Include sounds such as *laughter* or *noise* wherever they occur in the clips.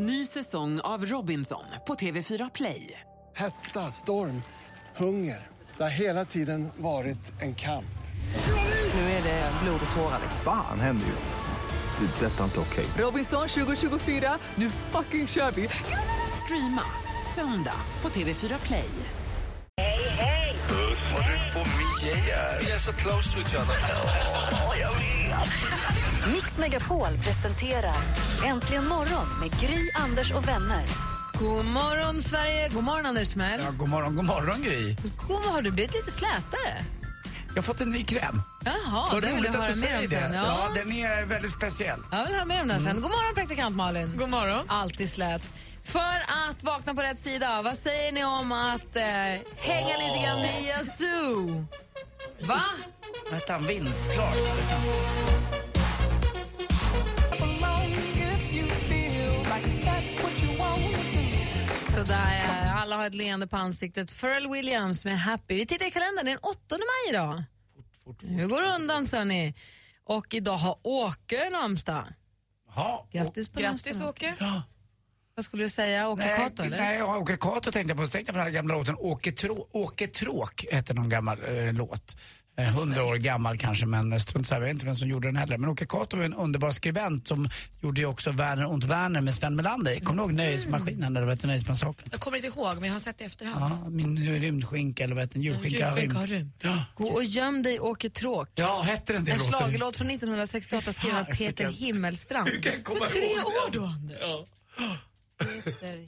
Ny säsong av Robinson på TV4 Play. Hetta, storm, hunger. Det har hela tiden varit en kamp. Nu är det blod och tårar. Fan händer just nu. Det. är Detta är inte okej. Robinson 2024, nu fucking kör vi! Streama söndag på TV4 Play. Vad du får Mia Vi är så close to each other. *laughs* Mix Megapol presenterar Äntligen morgon med Gry, Anders och vänner. God morgon, Sverige! God morgon, Anders Timell. Ja, god morgon, god morgon Gry. God morgon, har du blivit lite slätare? Jag har fått en ny kräm. Jaha, Vad det vill roligt jag att höra mer om sen. Ja. Ja. den är väldigt speciell. Jag vill höra mer om den sen. God morgon, praktikant Malin. God morgon. Alltid slät. För att vakna på rätt sida, vad säger ni om att eh, hänga lite grann med Yazoo? Va? Vad hette Sådär, ja. alla har ett leende på ansiktet. Pharrell Williams med Happy. Vi tittar i kalendern, det är den 8 maj idag. Nu går det undan, sörni. Och idag har Åke namnsdag. Jaha. Grattis på Grattis namnsdagen. Åke. Ja. Vad skulle du säga? Åke Nej, Cato, eller? nej, ja, Åke Cato tänkte jag på. Så tänkte jag på den här gamla låten Åke, Trå, Åke Tråk, hette någon gammal eh, låt. Eh, Hundra år gammal kanske, men strunt samma. Jag vet inte vem som gjorde den heller. Men Åke Cato var en underbar skribent som gjorde ju också Werner und Werner med Sven Melander. Kommer du ihåg Nöjesmaskinen, eller vad Nöjesmanssaken? Jag kommer inte ihåg, men jag har sett det efterhand. Ja, min rymdskinka, eller vad heter den? Julskinka har rymt. Ja. Gå och göm dig, Åke Tråk. ja, hette den det En schlagerlåt från 1968 skriven av. Peter Himmelstrand. Hur kan jag komma Tre ihåg år då, Anders. Peter Himmel...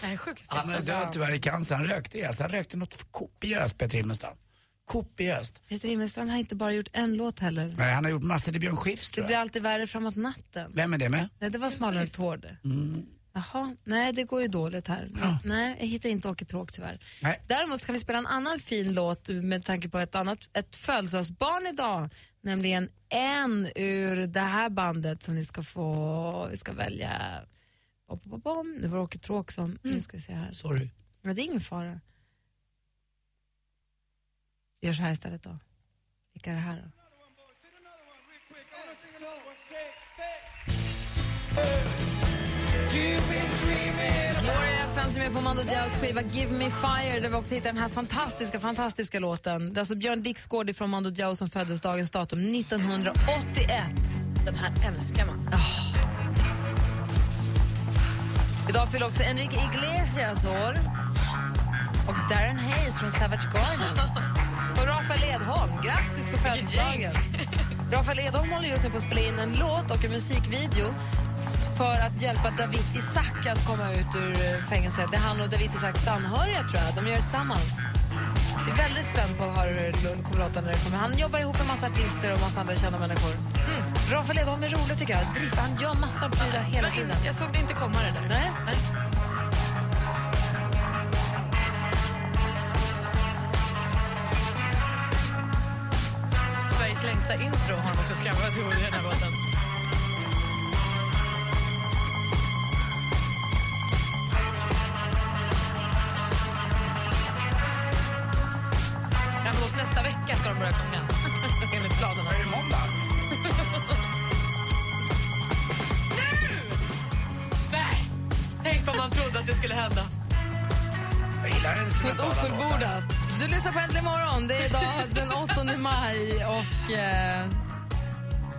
Det här är sjukt. Han är död tyvärr i cancer. Han rökte sig. Han rökte något kopiöst, Peter Himmelstrand. Kopiöst. Peter Himmelstrand har inte bara gjort en låt heller. Nej, han har gjort massor till Björn Skifs Det tror blir jag. alltid värre framåt natten. Vem är det med? Nej, det var smalare tår. Mm. Jaha, nej det går ju dåligt här. Nej, jag hittar inte Åke Tråk tyvärr. Nej. Däremot ska vi spela en annan fin låt med tanke på ett annat ett födelsedagsbarn idag. Nämligen en ur det här bandet som ni ska få, vi ska välja. Bom, bom, bom. Det var Åke Tråk som, nu ska vi se här. Sorry. Men det är ingen fara. Vi gör så här istället då. Vilka är det här då? Gloria FN som är på Mando Diaos skiva Give Me Fire där vi också hittar den här fantastiska, fantastiska låten. Det är alltså Björn Dixgård från Mando Diao som föddes dagens datum 1981. Den här älskar man. Idag fyller också Enrique Iglesias år. Och Darren Hayes från Savage Garden. Och Rafael Edholm, grattis på födelsedagen. Rafael Edholm håller just nu på att spela in en låt och en musikvideo för att hjälpa David Isaac att komma ut ur eh, fängelset. Det är han och David Isaacs anhöriga tror jag. De gör det tillsammans. Jag är väldigt spänd på att höra hur det kommer låta när det kommer. Han jobbar ihop med massa artister och massa andra kända människor. Rafael Edholm är rolig tycker jag. Drift, han gör massa prylar hela tiden. Jag såg det inte komma det där. Nej. Sveriges längsta intro har de också skramlat ihop i den här. Däremot nästa vecka ska de börja sjunga. *laughs* Enligt planerna. Är det måndag? Nej! Tänk vad man trodde att det skulle hända. Jag gillar den Som ett ofullbordat. Du lyssnar på Äntligen morgon. Det är idag den 8 maj och eh,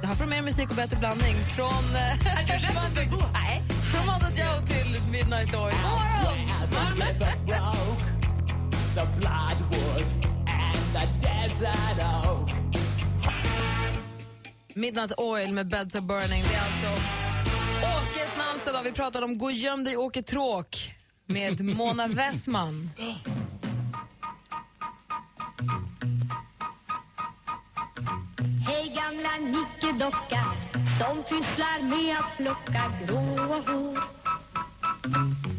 jag har för mer musik och bättre blandning från... Eh, Är du lätt att det går? Nej, från Mando Diao till Midnight Oil. God! Midnight Oil med Beds of Burning. Det är alltså Åkes namnsdag. Vi pratar om Gå och göm dig Åke Tråk med Mona Westman. Nickedocka som pysslar med att plocka gråa hår.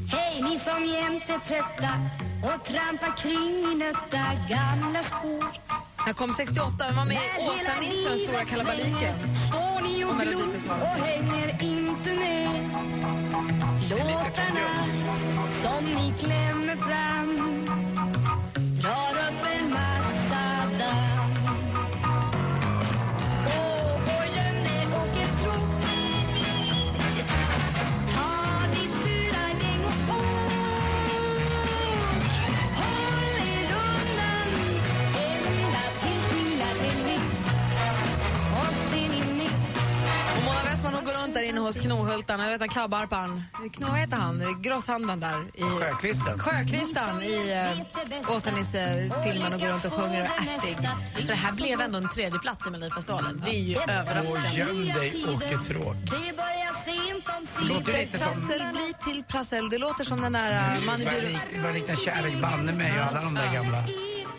Hej ni som jämt är trötta och trampar kring i nötta gamla spår. Han kom 68, han var med i Åsa-Nisse, den stora kalabaliken. Står ni Och glor och hänger inte med. Låtarna som ni klämmer hos Knohultan, eller vet han, Klabbarpan. Kno, vad heter han? Grosshandlaren där. I, Sjökvisten. Sjökvistan i uh, Åsa-Nisse-filmen och går runt och sjunger och är ärtig. Så det här blev ändå en tredje plats i Melodifestivalen. Det är ju Och överraskande. göm dig, Åke Tråk. Låter Lite prassel blir till prassel. Det låter som den där uh, man Det i börjar byrån. lik- det börjar likna Kärlek banne mig och alla de där gamla.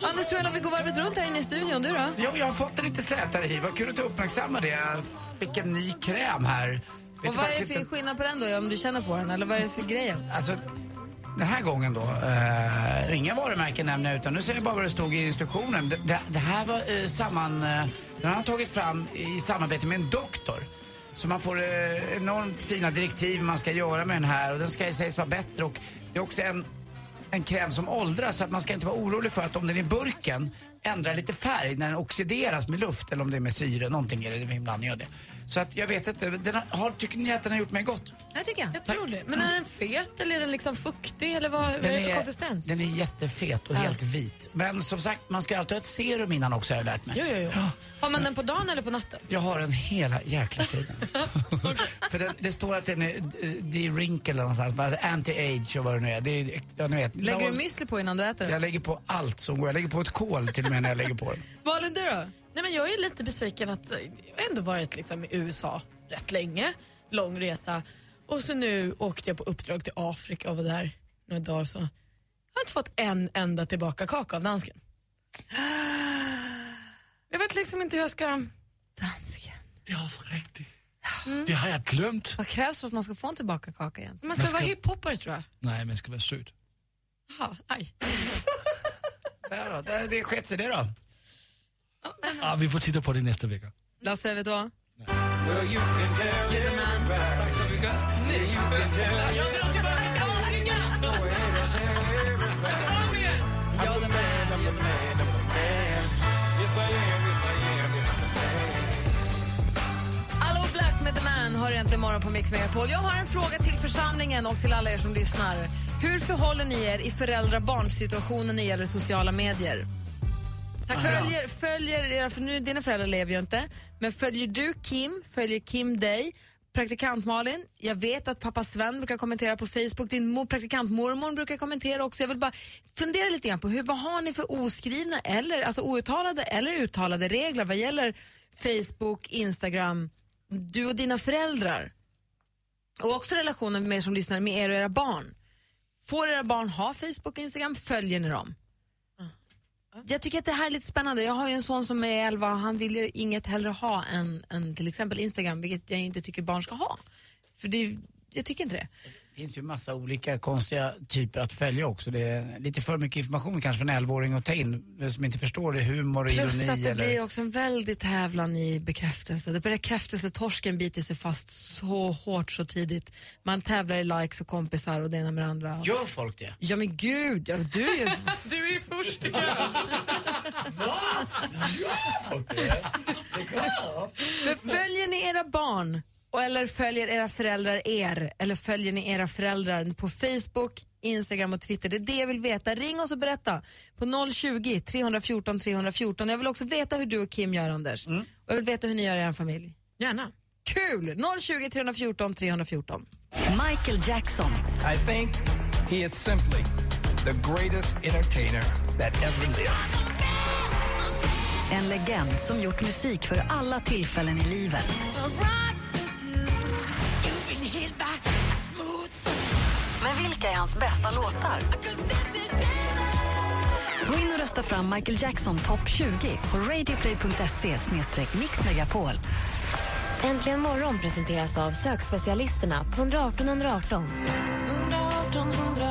Anders Timell, vi går varvet runt här inne i studion, du då? Jo, jag har fått en lite slätare hy. Vad kul att du uppmärksammar det. Jag fick en ny kräm här. Och vad är det för skillnad på den då, om du känner på den? Eller vad är det för grejen? Alltså, den här gången då, eh, inga varumärken nämner jag utan nu säger jag bara vad det stod i instruktionen. Det, det, här var eh, samman, eh, den har tagit fram i samarbete med en doktor. Så man får eh, enormt fina direktiv man ska göra med den här och den ska sägas vara bättre och det är också en, en kräm som åldras så att man ska inte vara orolig för att om den i burken ändrar lite färg när den oxideras med luft eller om det är med syre, någonting är det, blandning av det. Så att jag vet inte, den har, tycker ni att den har gjort mig gott? Jag tycker jag. Jag tror det. Men är den fet eller är den liksom fuktig eller vad, vad är det för konsistens? Den är jättefet och helt vit. Men som sagt, man ska alltid ha ett serum innan också har jag lärt mig. Jo, jo, jo. Har man den på dagen eller på natten? Jag har den hela jäkla tiden. *laughs* För den, det står att den är de-wrinkle eller någonstans, anti-age och vad det nu är. Det är ja, ni vet. Lägger du müsli på innan du äter Jag den? lägger på allt som går. Jag lägger på ett kol till och med när jag lägger på den. Malin, du då? Nej, men jag är lite besviken att jag ändå varit liksom i USA rätt länge. Lång resa. Och så nu åkte jag på uppdrag till Afrika och var där några dagar. Så. Jag har inte fått en enda tillbaka kaka av dansken. *gasps* Jag vet liksom inte hur jag ska... Dansken. Det är också riktigt. Det har jag glömt. Vad krävs för att man ska få en tillbaka kaka igen? Man ska, vara hiphoppare tror jag. Nej, man ska vara söt. Jaha, aj. *laughs* Då, det, det sket sig det då. Ah, vi får titta på det nästa vecka. Lasse, vet du vad? You're the man. Tack så mycket. Jag drar tillbaka till Afrika! You're the man. I'm the man, med The Man har egentligen morgon på Mix Megapol. Jag har en fråga till församlingen och till alla er som lyssnar. Hur förhåller ni er i föräldrar-barn-situationen när det gäller sociala medier? Följer, följer era, för nu, dina föräldrar lever ju inte, men följer du Kim? Följer Kim dig? Praktikant Malin, jag vet att pappa Sven brukar kommentera på Facebook, din mor, praktikant mormor brukar kommentera också. Jag vill bara fundera lite grann på hur, vad har ni för oskrivna eller alltså outtalade eller uttalade regler vad gäller Facebook, Instagram, du och dina föräldrar? Och också relationen med er som lyssnar med er och era barn. Får era barn ha Facebook och Instagram? Följer ni dem? Jag tycker att det här är lite spännande. Jag har ju en son som är 11 han vill ju inget hellre ha än, än till exempel Instagram, vilket jag inte tycker barn ska ha. För det, jag tycker inte det. Det finns ju massa olika konstiga typer att följa också. Det är lite för mycket information kanske för en 11-åring att ta in som inte förstår det, humor och Plus ironi att det eller... blir också en väldig tävlan i bekräftelse. Det Bekräftelsetorsken biter sig fast så hårt så tidigt. Man tävlar i likes och kompisar och det ena med det andra. Gör folk det? Ja men gud, ja, du är ju... *laughs* Du är först i kön. *laughs* Men följer ni era barn? Och eller följer era föräldrar er? Eller följer ni era föräldrar på Facebook, Instagram och Twitter? Det är det jag vill veta. Ring oss och berätta på 020 314 314. Jag vill också veta hur du och Kim gör, Anders. Och jag vill veta hur ni gör i er familj. Gärna. Kul! 020 314 314. Michael Jackson. I think he is simply the greatest entertainer that ever lived. En legend som gjort musik för alla tillfällen i livet. Vilka är hans bästa låtar? Gå in och rösta fram Michael Jackson topp 20 på radioplay.se mixmegapol. Äntligen morgon presenteras av sökspecialisterna på 118 118. 118 118, vi hjälper dig.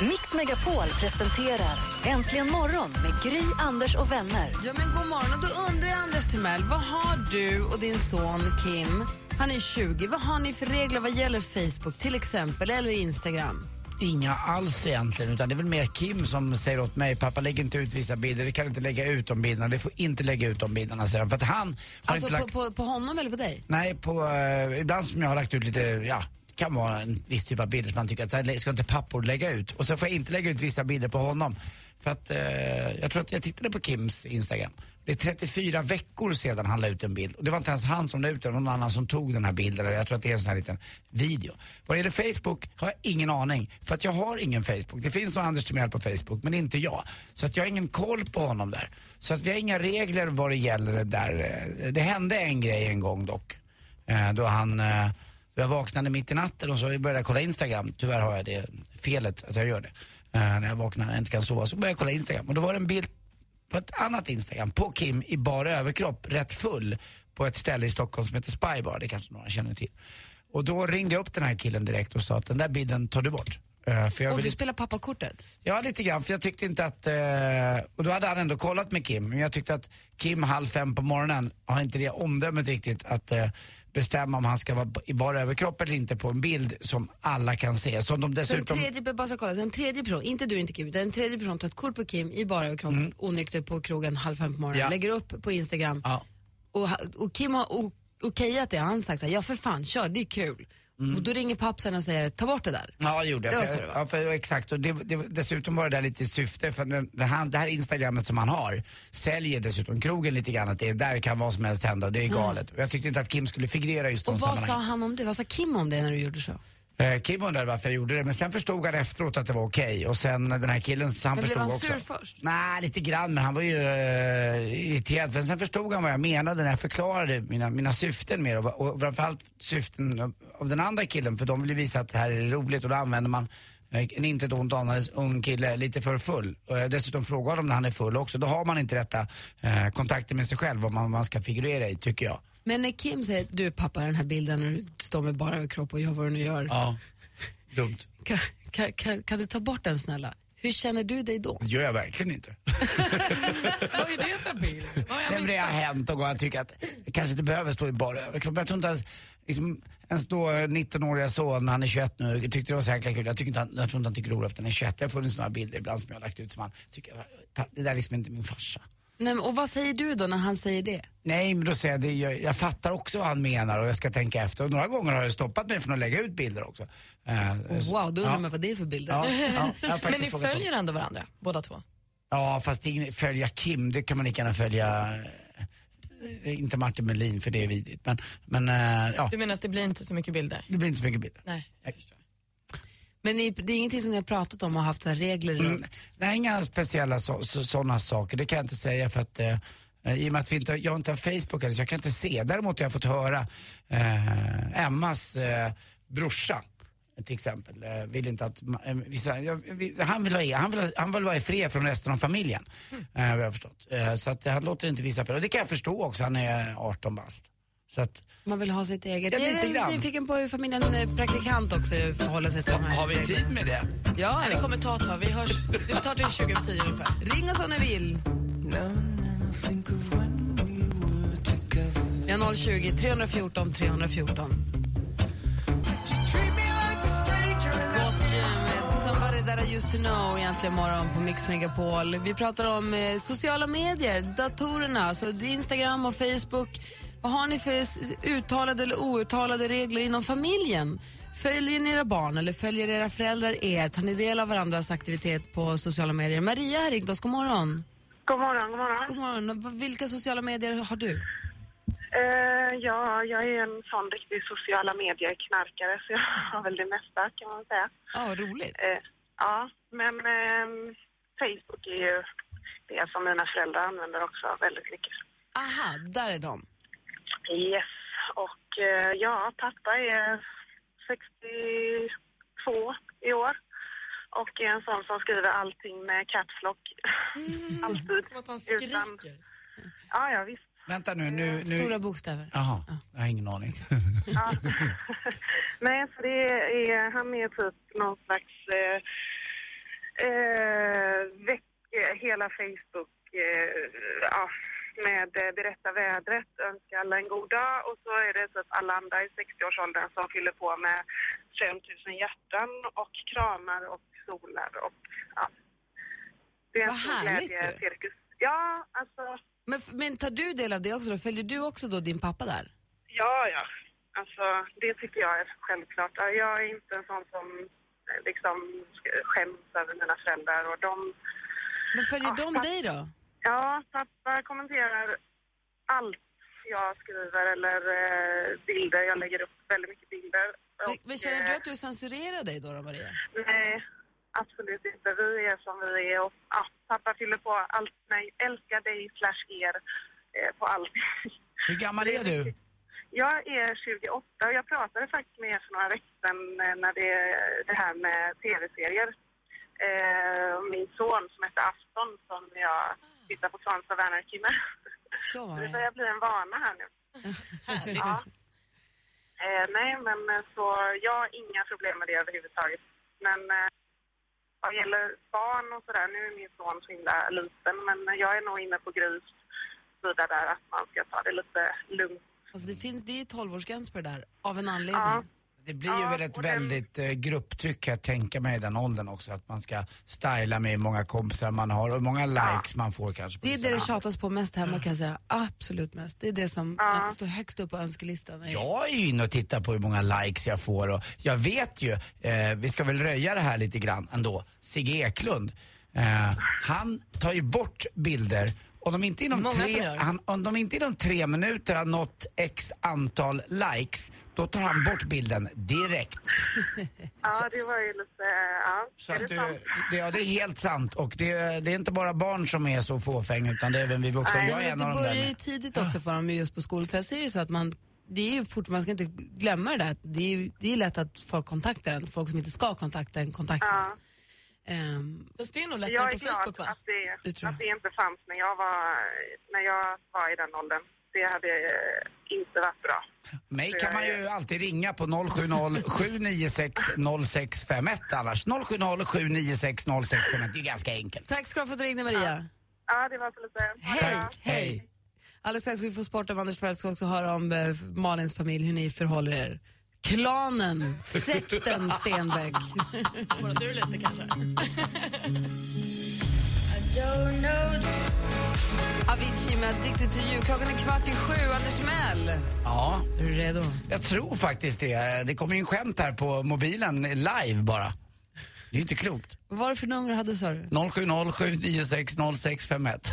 Mix Megapol presenterar Äntligen morgon med Gry, Anders och vänner. Ja men god morgon. Och då undrar jag Anders Timell, vad har du och din son Kim, han är 20, vad har ni för regler vad gäller Facebook till exempel, eller Instagram? Inga alls egentligen, utan det är väl mer Kim som säger åt mig, pappa lägg inte ut vissa bilder, du kan inte lägga ut de bilderna, du får inte lägga ut de bilderna, säger han. För att han har Alltså inte på, lagt... på, på honom eller på dig? Nej, på, eh, ibland som jag har lagt ut lite, ja, kan vara en viss typ av bilder som man tycker att så här ska inte pappor lägga ut. Och så får jag inte lägga ut vissa bilder på honom. För att eh, jag tror att jag tittade på Kims Instagram. Det är 34 veckor sedan han la ut en bild. Och det var inte ens han som la ut den, det var någon annan som tog den här bilden. Jag tror att det är en sån här liten video. Vad gäller Facebook har jag ingen aning. För att jag har ingen Facebook. Det finns någon Anders Timell på Facebook, men inte jag. Så att jag har ingen koll på honom där. Så att vi har inga regler vad det gäller det där. Eh, det hände en grej en gång dock. Eh, Då han, eh, då jag vaknade mitt i natten och så började jag kolla Instagram. Tyvärr har jag det felet att jag gör det. Eh, När jag vaknar och inte kan sova så började jag kolla Instagram. Och då var det en bild på ett annat Instagram, på Kim i bara överkropp, rätt full, på ett ställe i Stockholm som heter Spybar, det kanske några känner till. Och då ringde jag upp den här killen direkt och sa att den där bilden tar du bort. Jag Och du spelar pappakortet? Ja, lite grann. För jag tyckte inte att... Eh, och då hade han ändå kollat med Kim. Men jag tyckte att Kim halv fem på morgonen har inte det omdömet riktigt att eh, bestämma om han ska vara i bara överkropp eller inte på en bild som alla kan se. Som de Så en dessutom... tredje, bara kollar, så en tredje person, inte du, inte Kim, utan en tredje person tar ett kort på Kim i bara överkropp, onykter på krogen halv fem på morgonen, Mm. Ja. lägger upp på Instagram. Och, ha- och Kim har okejat det, han har sagt så här, ja för fan, kör, det är kul. Mm. Och då ringer pappsen och säger, ta bort det där. Ja, det gjorde jag. Det för, det ja, för, exakt. Och det, det, dessutom var det där lite i syfte, för den, det, här, det här instagrammet som han har säljer dessutom krogen lite grann, att det är, där kan vad som helst hända och det är galet. Och jag tyckte inte att Kim skulle figurera just i de Och vad sa han om det? Vad sa Kim om det när du gjorde så? Eh, Kim undrade varför jag gjorde det, men sen förstod han efteråt att det var okej. Och sen den här killen, han Men blev förstod han också. sur först? Nej, lite grann, men han var ju uh, irriterad. Men sen förstod han vad jag menade när jag förklarade mina, mina syften med det. Och, och framförallt syften av, av den andra killen, för de vill ju visa att det här är roligt och då använder man eh, en inte ett ont anandes ung kille lite för full. Dessutom frågar honom när han är full också. Då har man inte rätta eh, kontakten med sig själv, vad man, man ska figurera i, tycker jag. Men när Kim säger, du är pappa den här bilden när du står med bara överkropp och gör vad du nu gör. Ja, dumt. Kan, kan, kan, kan du ta bort den snälla? Hur känner du dig då? Det gör jag verkligen inte. *laughs* Vad är det för bild? Jag Nej, det har hänt och jag tycker att det kanske inte behöver stå i bara överkropp. Jag tror inte ens, liksom, ens då 19-åriga son, han är 21 nu, tyckte det var så jäkla kul. Jag, tycker inte han, jag tror inte han tycker det är roligt efter han är 21. Det har funnits några bilder ibland som jag har lagt ut som han tycker, "Pa, det där är liksom inte min farsa. Nej, och vad säger du då när han säger det? Nej, men då säger jag det, jag, jag fattar också vad han menar och jag ska tänka efter. Och några gånger har det stoppat mig från att lägga ut bilder också. Så- Wow, då undrar ja. man vad det är för bilder. Ja, ja, *laughs* jag Men ni följer ändå varandra, båda två? Ja, fast följa Kim, det kan man lika gärna följa, eh, inte Martin Melin för det är vidrigt. Men, men eh, ja, Du menar att det blir inte så mycket bilder? det blir inte så mycket bilder. Nej, jag förstår. Men ni, det är ingenting som ni har pratat om och haft så regler Mm, runt? nej, inga speciella så, så, sådana saker, det kan jag inte säga för att eh, i och med att vi inte, jag inte har Facebook eller så jag kan inte se. Däremot har jag fått höra eh, Emmas eh, brorsa till exempel, eh, vill inte att, eh, vissa, han, vill ha, han, vill, ha- han vill vara i fred från resten av familjen, eh, vad jag har förstått. Så att han låter inte vissa för och det kan jag förstå också, han är 18 bast. Så att, Man vill ha sitt eget. Ja, jag är nyfiken på hur familjen eh, praktikant också förhåller sig till de här har vi reglerna. tid med det? Ja, det kommer ta ett tag. Vi hörs, det tar till 2010 ungefär. Ring oss om ni vill. Vi har 020 314 314. Gotcha med Somebody that I used to know egentligen morgon på Mix Megapol. Vi pratar om eh, sociala medier, datorerna, alltså Instagram och Facebook. Vad har ni för uttalade eller outtalade regler inom familjen? Följer ni era barn eller följer era föräldrar er? Tar ni del av varandras aktivitet på sociala medier? Maria har ringt oss, god morgon. God morgon, god morgon. God morgon. Vilka sociala medier har du? Eh, ja, jag är en sån riktig sociala medier-knarkare så jag *laughs* har väl det mesta kan man säga. Ja, vad roligt. Eh, ja, men ehm, Facebook är ju det som mina föräldrar använder också väldigt mycket. Aha, där är de. Yes, och eh, ja, pappa är 62 i år och är en sån som skriver allting med caps lock. *laughs* Alltid. Som att han Utan- skriker. Ja, ja, visst. Vänta nu, nu, nu. Stora bokstäver. Jaha, jag har ingen aning. Ja. *laughs* *laughs* Nej, så det är, han är typ någon slags eh, eh, väck eh, hela Facebook eh, ja, med eh, berätta vädret, önska alla en god dag och så är det typ alla andra i 60-årsåldern som fyller på med 5000 hjärtan och kramar och solar och ja. Det är en stor härligt glädje, ju. cirkus. Ja, alltså Men, men tar du del av det också då? Följer du också då din pappa där? Ja, ja. Alltså, det tycker jag är självklart. Jag är inte en sån som eh, liksom sk- skäms över mina föräldrar och de... Men följer Ja, de dig då? Ja, pappa kommenterar allt jag skriver eller eh, bilder. Jag lägger upp väldigt mycket bilder. Men, men känner du eh, att du censurerar dig då, då Maria? Nej, absolut inte. Vi är som vi är och ja, pappa fyller på allt mig. Älskar dig slash er eh, på allt. Hur gammal är du? Jag är 28 och jag pratade faktiskt med er för några veckor sedan när det, det här med tv-serier. Eh, min son som heter Aston som jag tittar på Svansa Werner med. Så det. börjar bli en vana här nu. *laughs* ja. eh, nej, men eh, så jag har inga problem med det överhuvudtaget. Men eh, vad gäller barn och sådär, nu är min son så himla liten, men jag är nog inne på Grys sida där att man ska ta det lite lugnt. Alltså det finns, det är 12-årsgräns på det där, av en anledning. Ja. Det blir ju väl ett väldigt eh, grupptryck kan jag tänka mig i den åldern också. Att man ska styla med hur många kompisar man har och hur många likes man får kanske. På Det är det det tjatas på mest hemma kan jag säga. Absolut mest. Det är det som äh, står högst upp på önskelistan. Jag är ju inne och tittar på hur många likes jag får och jag vet ju, eh, vi ska väl röja det här lite grann ändå, Sigge Eklund. Eh, han tar ju bort bilder om de, inte inom Många tre, han, om de inte inom tre minuter har nått x antal likes, då tar han bort bilden direkt. *laughs* Ja, det var ju lite... Ja, Så är att det du, sant? det, ja, det är helt sant och det, det är inte bara barn som är så fåfänga utan det är även vi vuxna. Jag är en det av dem där börjar ju tidigt också för dem just på så är det så att man, det är ju fort, man ska inte glömma det där. Det är, ju- det är lätt att folk kontaktar en, folk som inte ska kontakta en kontaktar en. Ja. Ehm, Fast det är nog lättare är på Facebook va? att det, Det att det inte fanns när jag, var, när jag var i den åldern. Det hade eh, inte varit bra. Mig kan man ju alltid ringa på 070 796 0651 annars. 070 796 0651, det är ganska enkelt. tack ska du ha för att du ringde Maria. Ja, det var så lite... Hej, hej. Alldeles strax ska vi få sport av Anders Pell, ska också höra om eh, Malins familj, hur ni förhåller er. Klanen, sekten Stenbeck. Spårade du lite kanske? Avicii med Addicted to you. Klockan är kvart i sju. Anders Timell, Ja, är du redo? jag tror faktiskt det. Det kommer ju en skämt här på mobilen live bara. Det är inte klokt. Vad var det för nummer du hade sa du? 070 796 0651.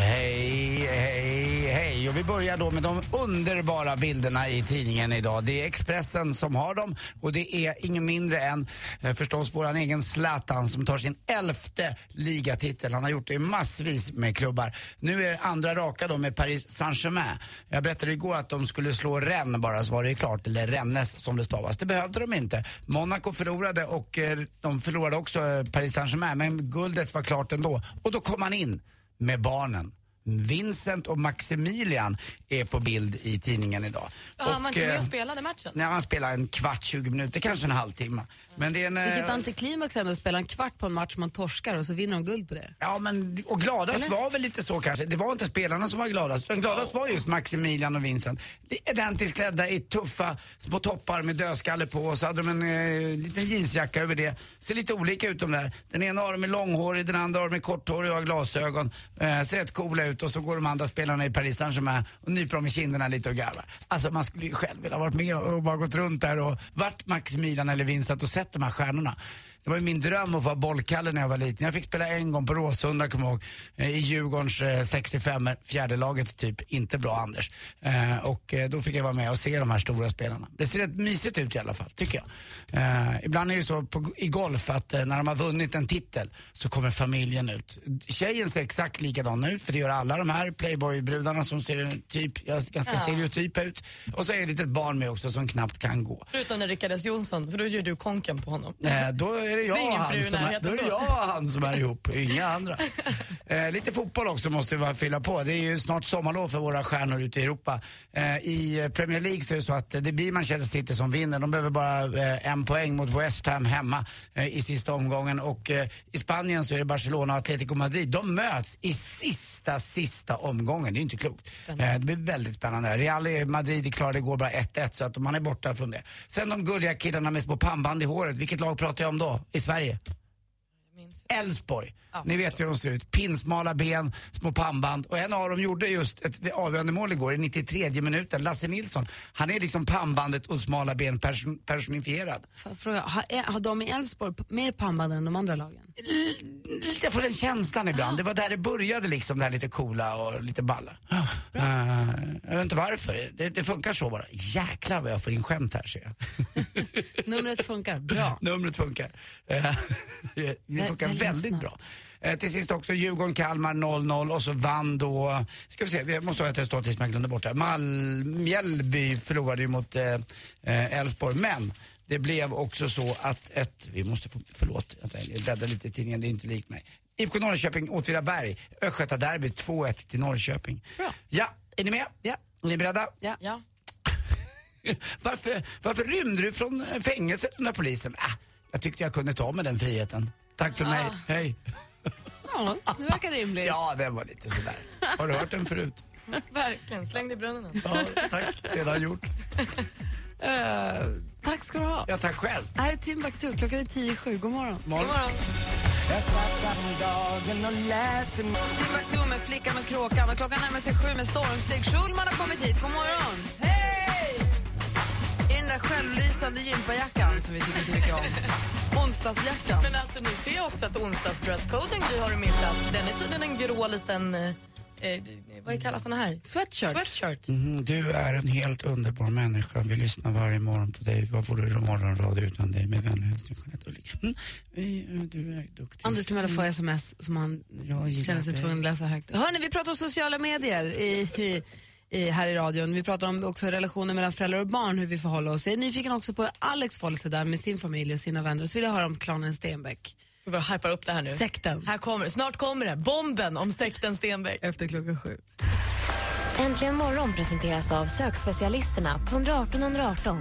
Hej, hej, hej. Och vi börjar då med de underbara bilderna i tidningen idag. Det är Expressen som har dem och det är ingen mindre än eh, förstås våran egen Zlatan som tar sin elfte ligatitel. Han har gjort det i massvis med klubbar. Nu är det andra raka då med Paris Saint-Germain. Jag berättade igår att de skulle slå Rennes bara så var det klart, eller Rennes som det stavas. Det behövde de inte. Monaco förlorade och eh, de förlorade också eh, Paris Saint-Germain men guldet var klart ändå. Och då kom han in med barnen. Vincent och Maximilian är på bild i tidningen idag. Ja, han var inte med eh, och spelade matchen. Nej, han spelar en kvart, 20 minuter, kanske en halvtimme. Men det är en... eh, Vilket antiklimax ändå att spela en kvart på en match man torskar och så vinner de guld på det. Ja, men och gladast Eller? var väl lite så kanske. Det var inte spelarna som var gladast. utan gladast var just Maximilian och Vincent. Identiskt klädda i tuffa små toppar med dödskalle på och så hade de en eh, liten jeansjacka över det. Ser lite olika ut de där. Den ena har de är långhårig, den andra har de är korthårig och har glasögon. Eh, ser rätt coola ut och så går de andra spelarna i Paris Saint-Germain och nyper dem i kinderna lite och garvar. Alltså man skulle ju själv vilja ha varit med och bara gått runt där och varit Maximilian eller Vincent och sett de här stjärnorna. Det var ju min dröm att vara bollkalle när jag var liten. Jag fick spela en gång på Råsunda, kommer jag ihåg, eh, i Djurgårdens eh, 65 fjärde laget typ. Inte bra Anders. Eh, och eh, då fick jag vara med och se de här stora spelarna. Det ser rätt mysigt ut i alla fall, tycker jag. Eh, ibland är det så på, i golf att eh, när de har vunnit en titel så kommer familjen ut. Tjejen ser exakt likadan ut, för det gör alla de här playboy-brudarna som ser typ, ganska Ja. stereotypa ut. Och så är det ett litet barn med också som knappt kan gå. Förutom när Rickard S Jonsson, för då gör du konken på honom. Eh, då är det jag Det är ingen och han som är, då är det jag och han som är ihop, inga andra. *laughs* Eh, lite fotboll också måste vi fylla på. Det är ju snart sommarlov för våra stjärnor ute i Europa. Eh, I Premier League så är det så att det blir Manchester City som vinner. De behöver bara eh, en poäng mot West Ham hemma eh, i sista omgången. Och eh, i Spanien så är det Barcelona och Atletico Madrid. De möts i sista, sista omgången. Det är inte klokt. Eh, det blir väldigt spännande. Real Madrid klarade igår bara 1-1 så att man är borta från det. Sen de gulliga killarna med små pannband i håret. Vilket lag pratar jag om då? I Sverige? Elfsborg. Ni vet hur de ser ut. Pinsmala ben, små pannband. Och en av dem gjorde just ett avgörande mål igår i 93 minuten. Lasse Nilsson. Han är liksom pannbandet och smala ben person, personifierad. Fråga, har, har de i Elfsborg mer pannband än de andra lagen? Jag får den känslan ibland. Det var där det började liksom, det här lite coola och lite balla. Eh, jag vet inte varför. Det, det funkar så bara. Jäklar vad jag får in skämt här ser jag. *laughs* Numret funkar, bra. *laughs* Numret funkar. Eh, *laughs* det funkar väldigt snabbt. bra. Eh, Till sist också Djurgården-Kalmar 0-0 och så vann då, ska vi se, vi måste ha ett resultat tills man glömde bort det. Mal Mjällby förlorade ju mot eh, eh, Elfsborg, men det blev också så att ett, vi måste få, förlåt jag bläddrar lite i tidningen, det är inte likt mig. IFK Norrköping, Åtvidaberg, Östgötaderby 2-1 till Norrköping. Bra. Ja, är ni med? Ja. Är ni beredda? Ja. Ja. *laughs* Varför, varför rymde du från eh, fängelset under polisen? Ah, jag tyckte jag kunde ta med den friheten. Tack för mig, hej. Ja, det verkar rimligt. Ja, den var lite sådär. Har du hört den förut? *laughs* Verkligen, släng dig i brunnen. Ja, tack. Redan gjort. *laughs* Eh, tack ska du ha. Ja, tack själv. Här är Timbuktu, klockan är tio i sju. God morgon. Morgon. Timbuktu med Flickan och Kråkan och klockan närmar sig sju med stormsteg. Schulman har kommit hit. God morgon. Hej! I den där självlysande gympajackan som vi tycker så mycket om. *laughs* Onsdagsjackan. Men alltså nu ser jag också att onsdagsdresscoden Gry har du missat. Den är tydligen en grå liten, eh, eh, vad kallas såna här? Sweatshirt. Sweatshirt. Mm, du är en helt underbar människa. Vi lyssnar varje morgon på dig. Vad vore morgonradio utan dig? Med vänlig hälsning Jeanette Ulrik. Mm, eh, du är duktig. Anders Timell får sms som han känner sig tvungen att läsa högt. Hörni, vi pratar om sociala medier i, i, i, här i radion. Vi pratar om också relationer mellan föräldrar och barn, hur vi förhåller oss. Jag är nyfiken också på Alex förhåller sig där med sin familj och sina vänner. Så vill jag höra om klanen Stenbeck. Vi bara hypar upp det här nu. Sekten. Här kommer. Snart kommer det. Bomben om sekten Stenbeck. Efter klockan sju. Äntligen morgon presenteras av sökspecialisterna på 118 118.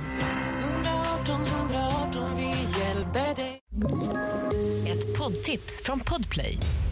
118 118, vi hjälper dig. Ett poddtips från Podplay.